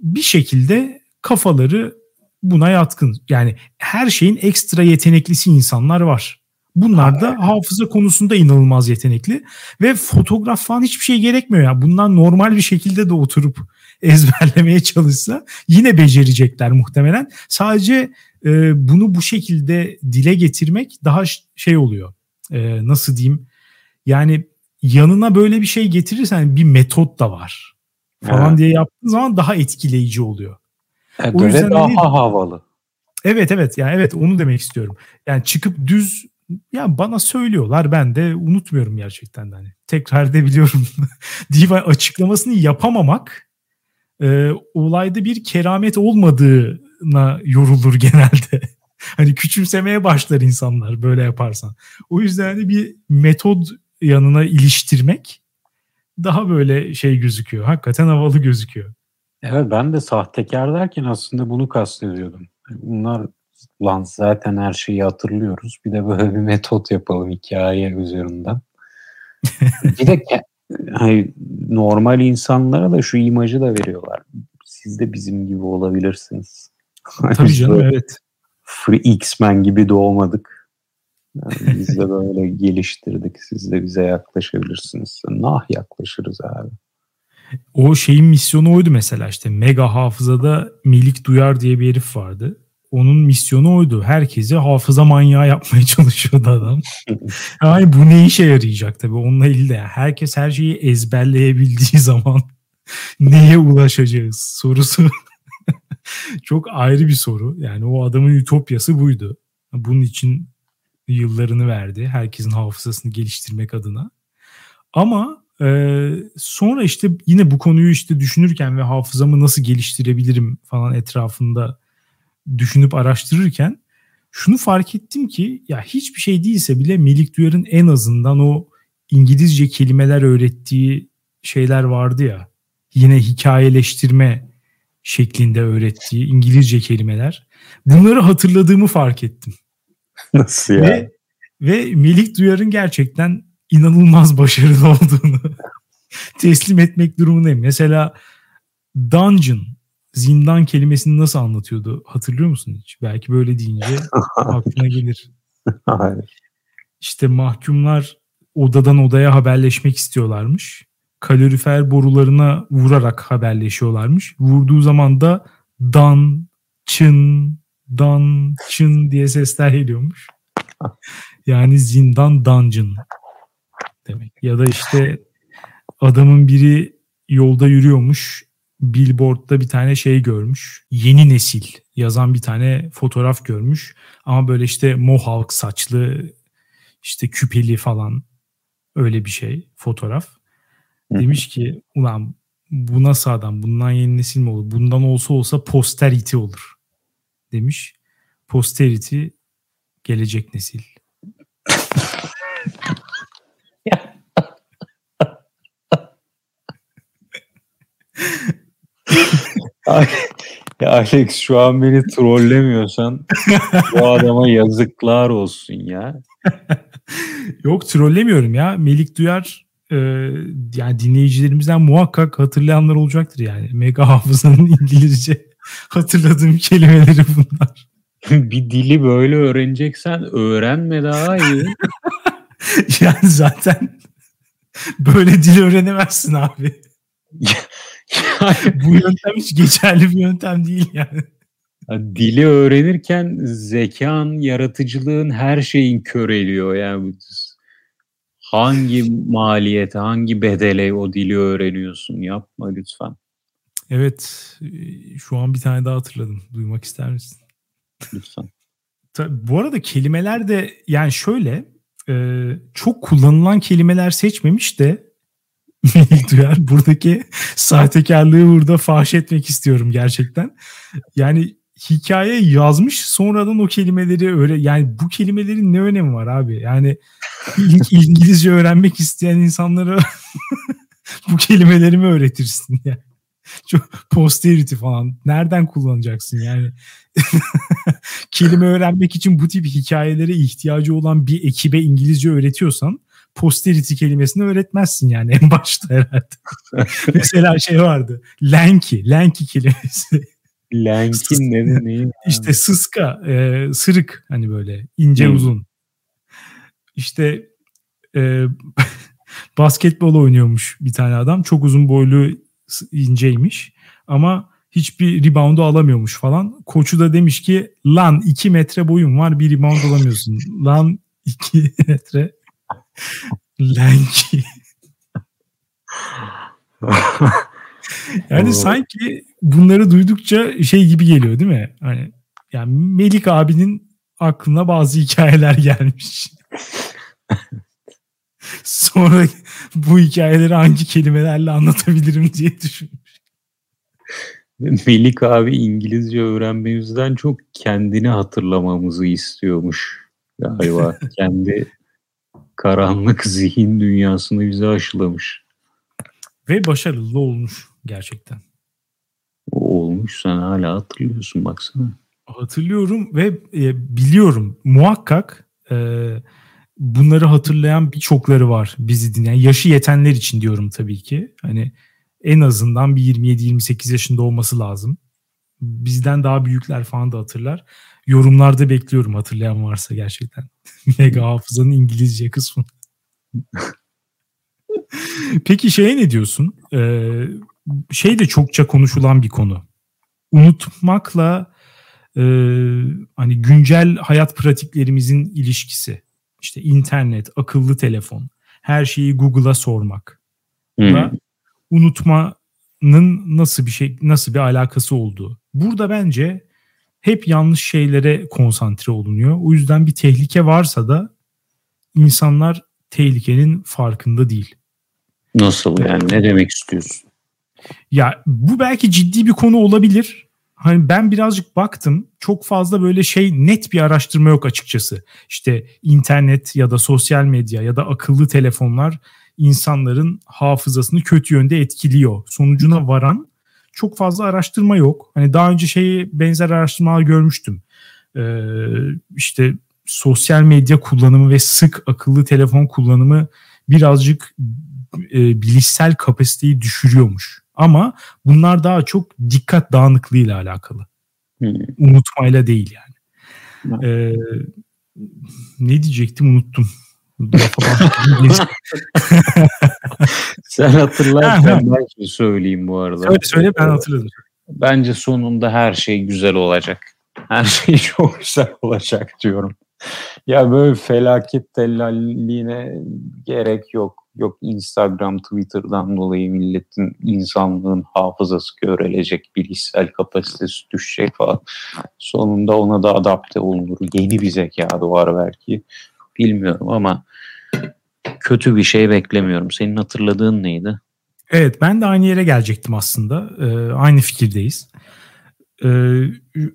bir şekilde kafaları buna yatkın. Yani her şeyin ekstra yeteneklisi insanlar var. Bunlar da hafıza konusunda inanılmaz yetenekli ve fotoğraf falan hiçbir şey gerekmiyor ya. Bundan normal bir şekilde de oturup ezberlemeye çalışsa yine becerecekler muhtemelen. Sadece e, bunu bu şekilde dile getirmek daha şey oluyor. E, nasıl diyeyim? Yani yanına böyle bir şey getirirsen bir metot da var. falan evet. diye yaptığın zaman daha etkileyici oluyor. E, o yüzden daha hani, havalı. Evet evet yani evet onu demek istiyorum. Yani çıkıp düz ya bana söylüyorlar ben de unutmuyorum gerçekten de hani. Tekrar edebiliyorum. Diva açıklamasını yapamamak e, olayda bir keramet olmadığına yorulur genelde. hani küçümsemeye başlar insanlar böyle yaparsan. O yüzden hani bir metod yanına iliştirmek daha böyle şey gözüküyor. Hakikaten havalı gözüküyor. Evet ben de sahtekar derken aslında bunu kastediyordum. Bunlar lan zaten her şeyi hatırlıyoruz. Bir de böyle bir metot yapalım hikaye üzerinden. bir de hani normal insanlara da şu imajı da veriyorlar. Siz de bizim gibi olabilirsiniz. Tabii canım evet. Free X-Men gibi doğmadık. Yani biz de böyle geliştirdik. Siz de bize yaklaşabilirsiniz. Nah yaklaşırız abi. O şeyin misyonu oydu mesela işte mega hafızada Milik Duyar diye bir herif vardı. Onun misyonu oydu. Herkesi hafıza manyağı yapmaya çalışıyordu adam. yani bu ne işe yarayacak tabii onunla ilgili de. Herkes her şeyi ezberleyebildiği zaman neye ulaşacağız sorusu çok ayrı bir soru. Yani o adamın ütopyası buydu. Bunun için yıllarını verdi. Herkesin hafızasını geliştirmek adına. Ama e, sonra işte yine bu konuyu işte düşünürken ve hafızamı nasıl geliştirebilirim falan etrafında düşünüp araştırırken şunu fark ettim ki ya hiçbir şey değilse bile Melik Duyar'ın en azından o İngilizce kelimeler öğrettiği şeyler vardı ya. Yine hikayeleştirme şeklinde öğrettiği İngilizce kelimeler. Bunları hatırladığımı fark ettim. Nasıl ya? Ve, ve Melik Duyar'ın gerçekten inanılmaz başarılı olduğunu teslim etmek durumundayım. Mesela dungeon, zindan kelimesini nasıl anlatıyordu hatırlıyor musun hiç? Belki böyle deyince aklına gelir. Hayır. İşte mahkumlar odadan odaya haberleşmek istiyorlarmış. Kalorifer borularına vurarak haberleşiyorlarmış. Vurduğu zaman da dan, çın, dan, çın diye sesler geliyormuş. Yani zindan dungeon demek. Ya da işte adamın biri yolda yürüyormuş. Billboard'da bir tane şey görmüş. Yeni nesil yazan bir tane fotoğraf görmüş. Ama böyle işte mohawk saçlı işte küpeli falan öyle bir şey fotoğraf. Demiş ki ulan bu nasıl adam bundan yeni nesil mi olur? Bundan olsa olsa posterity olur demiş. Posterity gelecek nesil. Ya Alex şu an beni trollemiyorsan bu adama yazıklar olsun ya. Yok trollemiyorum ya. Melik Duyar e, yani dinleyicilerimizden muhakkak hatırlayanlar olacaktır yani. Mega hafızanın İngilizce hatırladığım kelimeleri bunlar. bir dili böyle öğreneceksen öğrenme daha iyi. yani zaten böyle dil öğrenemezsin abi. Bu yöntem hiç geçerli bir yöntem değil yani. Dili öğrenirken zekan, yaratıcılığın her şeyin köreliyor yani. Hangi maliyete, hangi bedele o dili öğreniyorsun? Yapma lütfen. Evet, şu an bir tane daha hatırladım. Duymak ister misin? Lütfen. Tabii, bu arada kelimeler de yani şöyle e, çok kullanılan kelimeler seçmemiş de Duyar buradaki sahtekarlığı burada fahş etmek istiyorum gerçekten. Yani hikaye yazmış sonradan o kelimeleri öyle yani bu kelimelerin ne önemi var abi? Yani ilk İngilizce öğrenmek isteyen insanlara bu kelimeleri mi öğretirsin yani? Çok posterity falan. Nereden kullanacaksın yani? Kelime öğrenmek için bu tip hikayelere ihtiyacı olan bir ekibe İngilizce öğretiyorsan posterity kelimesini öğretmezsin yani en başta herhalde. Mesela şey vardı. Lanky. Lanky kelimesi. Lanky ne neyi? İşte sıska, e, sırık hani böyle ince hmm. uzun. İşte e, basketbol oynuyormuş bir tane adam. Çok uzun boylu inceymiş ama hiçbir reboundu alamıyormuş falan. Koçu da demiş ki lan 2 metre boyun var bir rebound alamıyorsun. lan 2 metre Lanky. yani sanki bunları duydukça şey gibi geliyor değil mi? Hani yani Melik abinin aklına bazı hikayeler gelmiş. Sonra bu hikayeleri hangi kelimelerle anlatabilirim diye düşünmüş. Melik abi İngilizce öğrenmemizden çok kendini hatırlamamızı istiyormuş galiba. Kendi karanlık zihin dünyasını bize aşılamış. Ve başarılı olmuş gerçekten. O olmuş sen hala hatırlıyorsun baksana. Hatırlıyorum ve e, biliyorum muhakkak e, bunları hatırlayan birçokları var bizi dinleyen. Yaşı yetenler için diyorum tabii ki. Hani en azından bir 27-28 yaşında olması lazım. Bizden daha büyükler falan da hatırlar. Yorumlarda bekliyorum hatırlayan varsa gerçekten. Mega hafızanın İngilizce kısmı. Peki şeye ne diyorsun? Ee, şey de çokça konuşulan bir konu. Unutmakla e, hani güncel hayat pratiklerimizin ilişkisi. İşte internet, akıllı telefon, her şeyi Google'a sormak. Hmm. unutmanın nasıl bir şey, nasıl bir alakası olduğu. Burada bence hep yanlış şeylere konsantre olunuyor. O yüzden bir tehlike varsa da insanlar tehlikenin farkında değil. Nasıl yani ne demek istiyorsun? Ya bu belki ciddi bir konu olabilir. Hani ben birazcık baktım. Çok fazla böyle şey net bir araştırma yok açıkçası. İşte internet ya da sosyal medya ya da akıllı telefonlar insanların hafızasını kötü yönde etkiliyor. Sonucuna varan çok fazla araştırma yok. Hani daha önce şeyi benzer araştırmalar görmüştüm. Ee, işte sosyal medya kullanımı ve sık akıllı telefon kullanımı birazcık e, bilişsel kapasiteyi düşürüyormuş. Ama bunlar daha çok dikkat dağınıklığıyla alakalı. Hmm. Unutmayla değil yani. Hmm. Ee, ne diyecektim unuttum. Sen hatırlarsan ben şey söyleyeyim bu arada. Söyle söyle ben hatırladım. Bence sonunda her şey güzel olacak. Her şey çok güzel olacak diyorum. Ya böyle felaket tellalliğine gerek yok. Yok Instagram, Twitter'dan dolayı milletin insanlığın hafızası görülecek, bilişsel kapasitesi düşecek falan. Sonunda ona da adapte olunur. Yeni bir zeka doğar belki. Bilmiyorum ama kötü bir şey beklemiyorum. Senin hatırladığın neydi? Evet ben de aynı yere gelecektim aslında. Ee, aynı fikirdeyiz. Ee,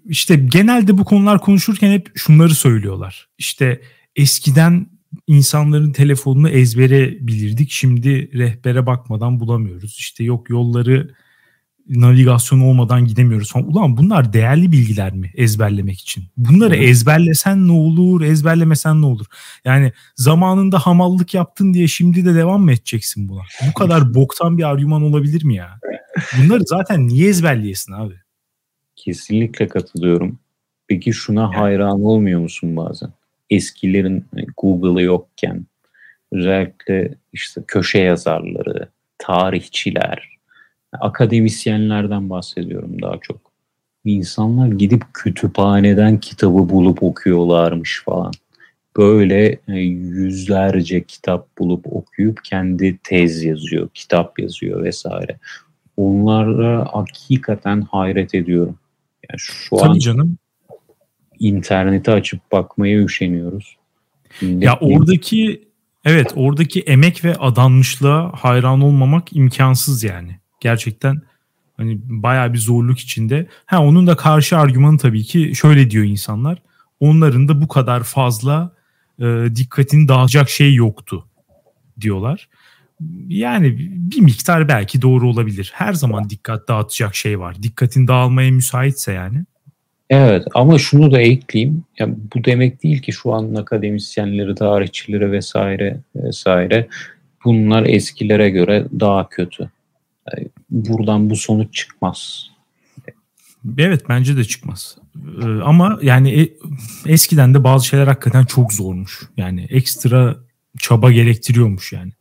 işte genelde bu konular konuşurken hep şunları söylüyorlar. İşte eskiden insanların telefonunu ezbere bilirdik. Şimdi rehbere bakmadan bulamıyoruz. İşte yok yolları navigasyon olmadan gidemiyoruz falan. Ulan bunlar değerli bilgiler mi ezberlemek için? Bunları evet. ezberlesen ne olur, ezberlemesen ne olur? Yani zamanında hamallık yaptın diye şimdi de devam mı edeceksin buna? Bu kadar boktan bir argüman olabilir mi ya? Bunları zaten niye ezberleyesin abi? Kesinlikle katılıyorum. Peki şuna yani. hayran olmuyor musun bazen? Eskilerin hani Google'ı yokken özellikle işte köşe yazarları, tarihçiler, akademisyenlerden bahsediyorum daha çok. İnsanlar gidip kütüphaneden kitabı bulup okuyorlarmış falan. Böyle e, yüzlerce kitap bulup okuyup kendi tez yazıyor, kitap yazıyor vesaire. Onlara hakikaten hayret ediyorum. Yani şu Tabii an canım. interneti açıp bakmaya üşeniyoruz. Millet ya oradaki evet oradaki emek ve adanmışlığa hayran olmamak imkansız yani gerçekten hani bayağı bir zorluk içinde. Ha onun da karşı argümanı tabii ki şöyle diyor insanlar. Onların da bu kadar fazla e, dikkatini dağılacak şey yoktu diyorlar. Yani bir miktar belki doğru olabilir. Her zaman dikkat dağıtacak şey var. Dikkatin dağılmaya müsaitse yani. Evet ama şunu da ekleyeyim. Yani bu demek değil ki şu an akademisyenleri, tarihçileri vesaire vesaire bunlar eskilere göre daha kötü buradan bu sonuç çıkmaz. Evet bence de çıkmaz. Ee, ama yani e, eskiden de bazı şeyler hakikaten çok zormuş. Yani ekstra çaba gerektiriyormuş yani.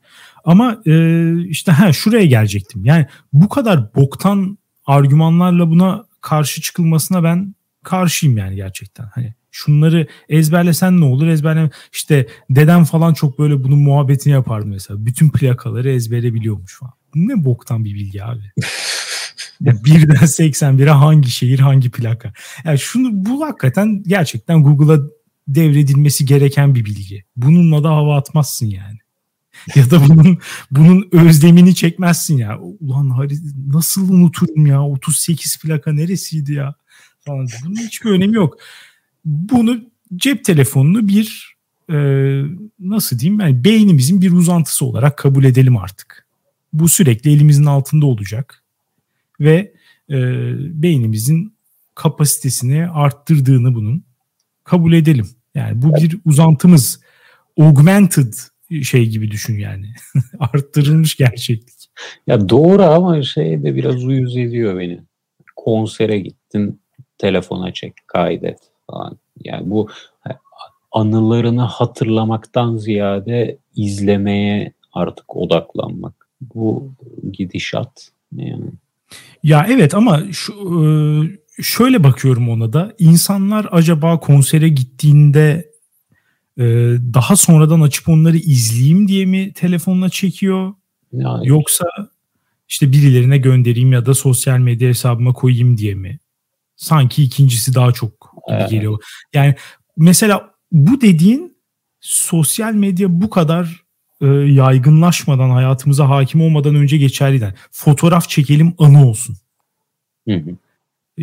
Ama e, işte ha şuraya gelecektim. Yani bu kadar boktan argümanlarla buna karşı çıkılmasına ben karşıyım yani gerçekten. Hani şunları ezberlesen ne olur ezberleme işte dedem falan çok böyle bunun muhabbetini yapardı mesela. Bütün plakaları ezbere biliyormuş falan. Ne boktan bir bilgi abi. birden 81'e hangi şehir hangi plaka. Yani şunu bu hakikaten gerçekten Google'a devredilmesi gereken bir bilgi. Bununla da hava atmazsın yani. ya da bunun bunun özlemini çekmezsin ya. Ulan nasıl unuturum ya 38 plaka neresiydi ya falan. Bunun hiçbir önemi yok. Bunu cep telefonunu bir e, nasıl diyeyim yani beynimizin bir uzantısı olarak kabul edelim artık. Bu sürekli elimizin altında olacak ve e, beynimizin kapasitesini arttırdığını bunun kabul edelim. Yani bu bir uzantımız. Augmented şey gibi düşün yani. Arttırılmış gerçeklik. Ya doğru ama şey de biraz uyuz ediyor beni. Konsere gittin, telefona çek, kaydet falan. Yani bu anılarını hatırlamaktan ziyade izlemeye artık odaklanmak. Bu gidişat yani. Ya evet ama şu, e, şöyle bakıyorum ona da. İnsanlar acaba konsere gittiğinde e, daha sonradan açıp onları izleyeyim diye mi telefonla çekiyor? Yani. Yoksa işte birilerine göndereyim ya da sosyal medya hesabıma koyayım diye mi? Sanki ikincisi daha çok gibi geliyor. Yani mesela bu dediğin sosyal medya bu kadar e, yaygınlaşmadan hayatımıza hakim olmadan önce geçerliydi. Fotoğraf çekelim anı olsun. Hı hı.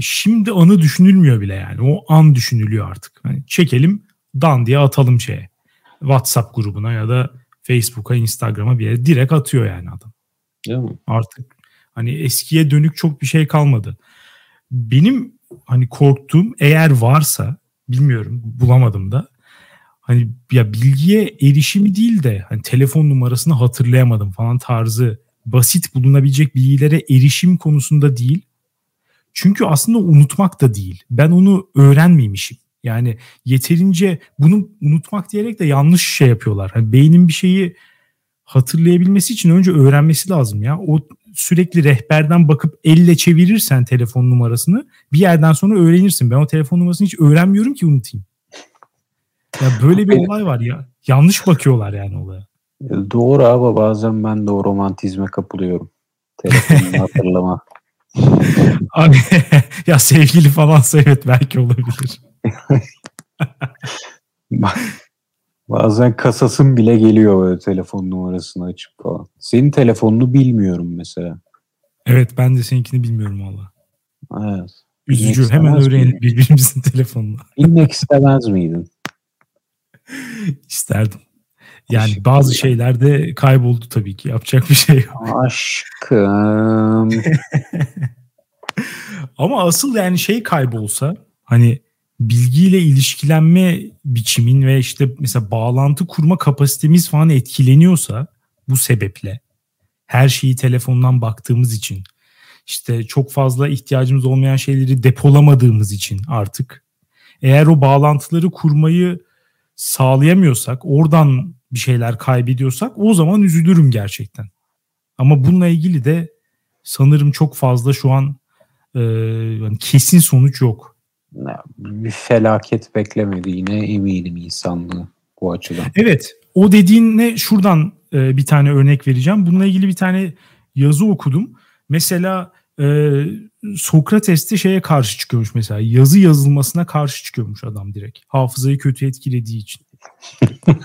Şimdi anı düşünülmüyor bile yani. O an düşünülüyor artık. Yani çekelim dan diye atalım şeye. WhatsApp grubuna ya da Facebook'a, Instagram'a bir yere direkt atıyor yani adam. Değil mi? Artık hani eskiye dönük çok bir şey kalmadı. Benim hani korktuğum eğer varsa bilmiyorum bulamadım da hani ya bilgiye erişimi değil de hani telefon numarasını hatırlayamadım falan tarzı basit bulunabilecek bilgilere erişim konusunda değil. Çünkü aslında unutmak da değil. Ben onu öğrenmemişim. Yani yeterince bunu unutmak diyerek de yanlış şey yapıyorlar. Hani beynin bir şeyi hatırlayabilmesi için önce öğrenmesi lazım ya. O sürekli rehberden bakıp elle çevirirsen telefon numarasını bir yerden sonra öğrenirsin. Ben o telefon numarasını hiç öğrenmiyorum ki unutayım. Ya böyle bir olay var ya. Yanlış bakıyorlar yani olaya. Doğru abi bazen ben de o romantizme kapılıyorum. Telefonu hatırlama. Abi ya sevgili falansa evet belki olabilir. Bazen kasasın bile geliyor böyle telefon numarasını açıp falan. Senin telefonunu bilmiyorum mesela. Evet ben de seninkini bilmiyorum valla. Evet. Üzücü. Hemen öğrenelim birbirimizin telefonunu. Bilmek istemez miydin? İsterdim. Yani bazı şeyler de kayboldu tabii ki. Yapacak bir şey yok. Aşkım. Ama asıl yani şey kaybolsa hani bilgiyle ilişkilenme biçimin ve işte mesela bağlantı kurma kapasitemiz falan etkileniyorsa bu sebeple her şeyi telefondan baktığımız için işte çok fazla ihtiyacımız olmayan şeyleri depolamadığımız için artık eğer o bağlantıları kurmayı sağlayamıyorsak, oradan bir şeyler kaybediyorsak o zaman üzülürüm gerçekten. Ama bununla ilgili de sanırım çok fazla şu an e, yani kesin sonuç yok. Bir felaket beklemedi yine eminim insanlığı bu açıdan. Evet o dediğinle şuradan e, bir tane örnek vereceğim. Bununla ilgili bir tane yazı okudum. Mesela e, Sokrates'te şeye karşı çıkıyormuş mesela. Yazı yazılmasına karşı çıkıyormuş adam direkt. Hafızayı kötü etkilediği için.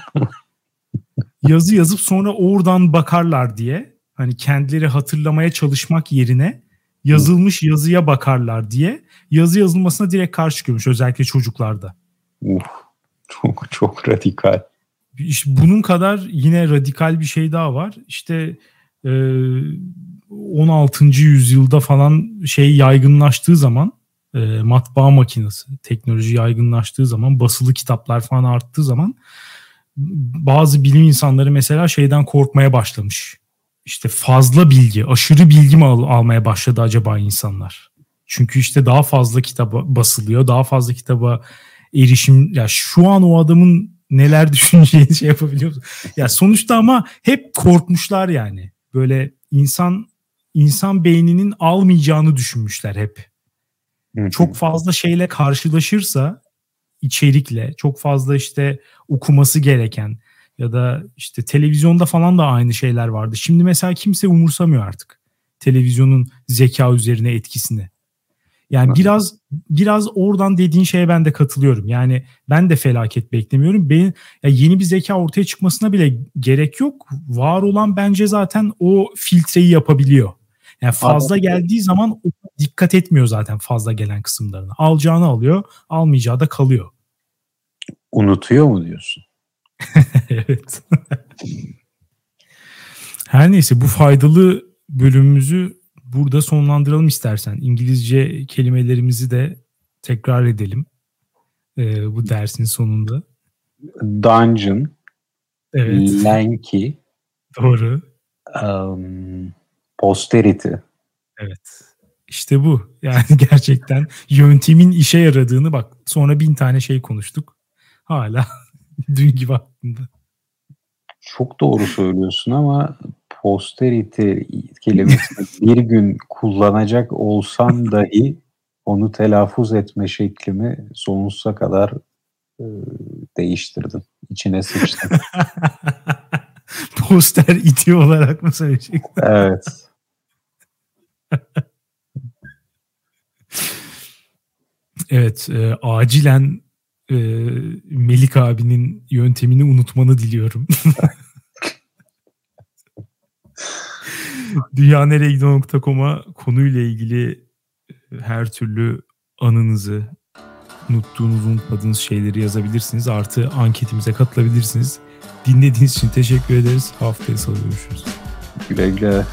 yazı yazıp sonra oradan bakarlar diye hani kendileri hatırlamaya çalışmak yerine yazılmış yazıya bakarlar diye yazı yazılmasına direkt karşı çıkıyormuş özellikle çocuklarda. Uf, çok çok radikal. İşte bunun kadar yine radikal bir şey daha var. İşte e, 16. yüzyılda falan şey yaygınlaştığı zaman e, matbaa makinesi teknoloji yaygınlaştığı zaman basılı kitaplar falan arttığı zaman bazı bilim insanları mesela şeyden korkmaya başlamış. İşte fazla bilgi, aşırı bilgi mi al- almaya başladı acaba insanlar? Çünkü işte daha fazla kitaba basılıyor, daha fazla kitaba erişim ya şu an o adamın neler düşüneceğini şey yapabiliyor musun? Ya sonuçta ama hep korkmuşlar yani. Böyle insan insan beyninin almayacağını düşünmüşler hep. Çok fazla şeyle karşılaşırsa içerikle çok fazla işte okuması gereken ya da işte televizyonda falan da aynı şeyler vardı. Şimdi mesela kimse umursamıyor artık. televizyonun zeka üzerine etkisini. Yani biraz biraz oradan dediğin şeye ben de katılıyorum. Yani ben de felaket beklemiyorum. Benim ya yeni bir zeka ortaya çıkmasına bile gerek yok. Var olan bence zaten o filtreyi yapabiliyor. Yani fazla Anladım. geldiği zaman dikkat etmiyor zaten fazla gelen kısımlarına. Alacağını alıyor, almayacağı da kalıyor. Unutuyor mu diyorsun? evet. Her neyse bu faydalı bölümümüzü burada sonlandıralım istersen. İngilizce kelimelerimizi de tekrar edelim ee, bu dersin sonunda. Dungeon, evet. Lanky, Doğru. Um, posterity. Evet. İşte bu. Yani gerçekten yöntemin işe yaradığını bak sonra bin tane şey konuştuk. Hala dün gibi aklımda. Çok doğru söylüyorsun ama posterity kelimesini bir gün kullanacak olsam dahi onu telaffuz etme şeklimi sonsuza kadar e, değiştirdim. İçine sıçtım. Poster iti olarak mı söyleyeceksin? Evet. evet, e, acilen e, Melik abinin yöntemini unutmanı diliyorum. dünyaneregidiyor.com'a konuyla ilgili e, her türlü anınızı, unuttuğunuz, unutmadığınız şeyleri yazabilirsiniz. Artı anketimize katılabilirsiniz. Dinlediğiniz için teşekkür ederiz. Haftaya salı görüşürüz. Güle güle.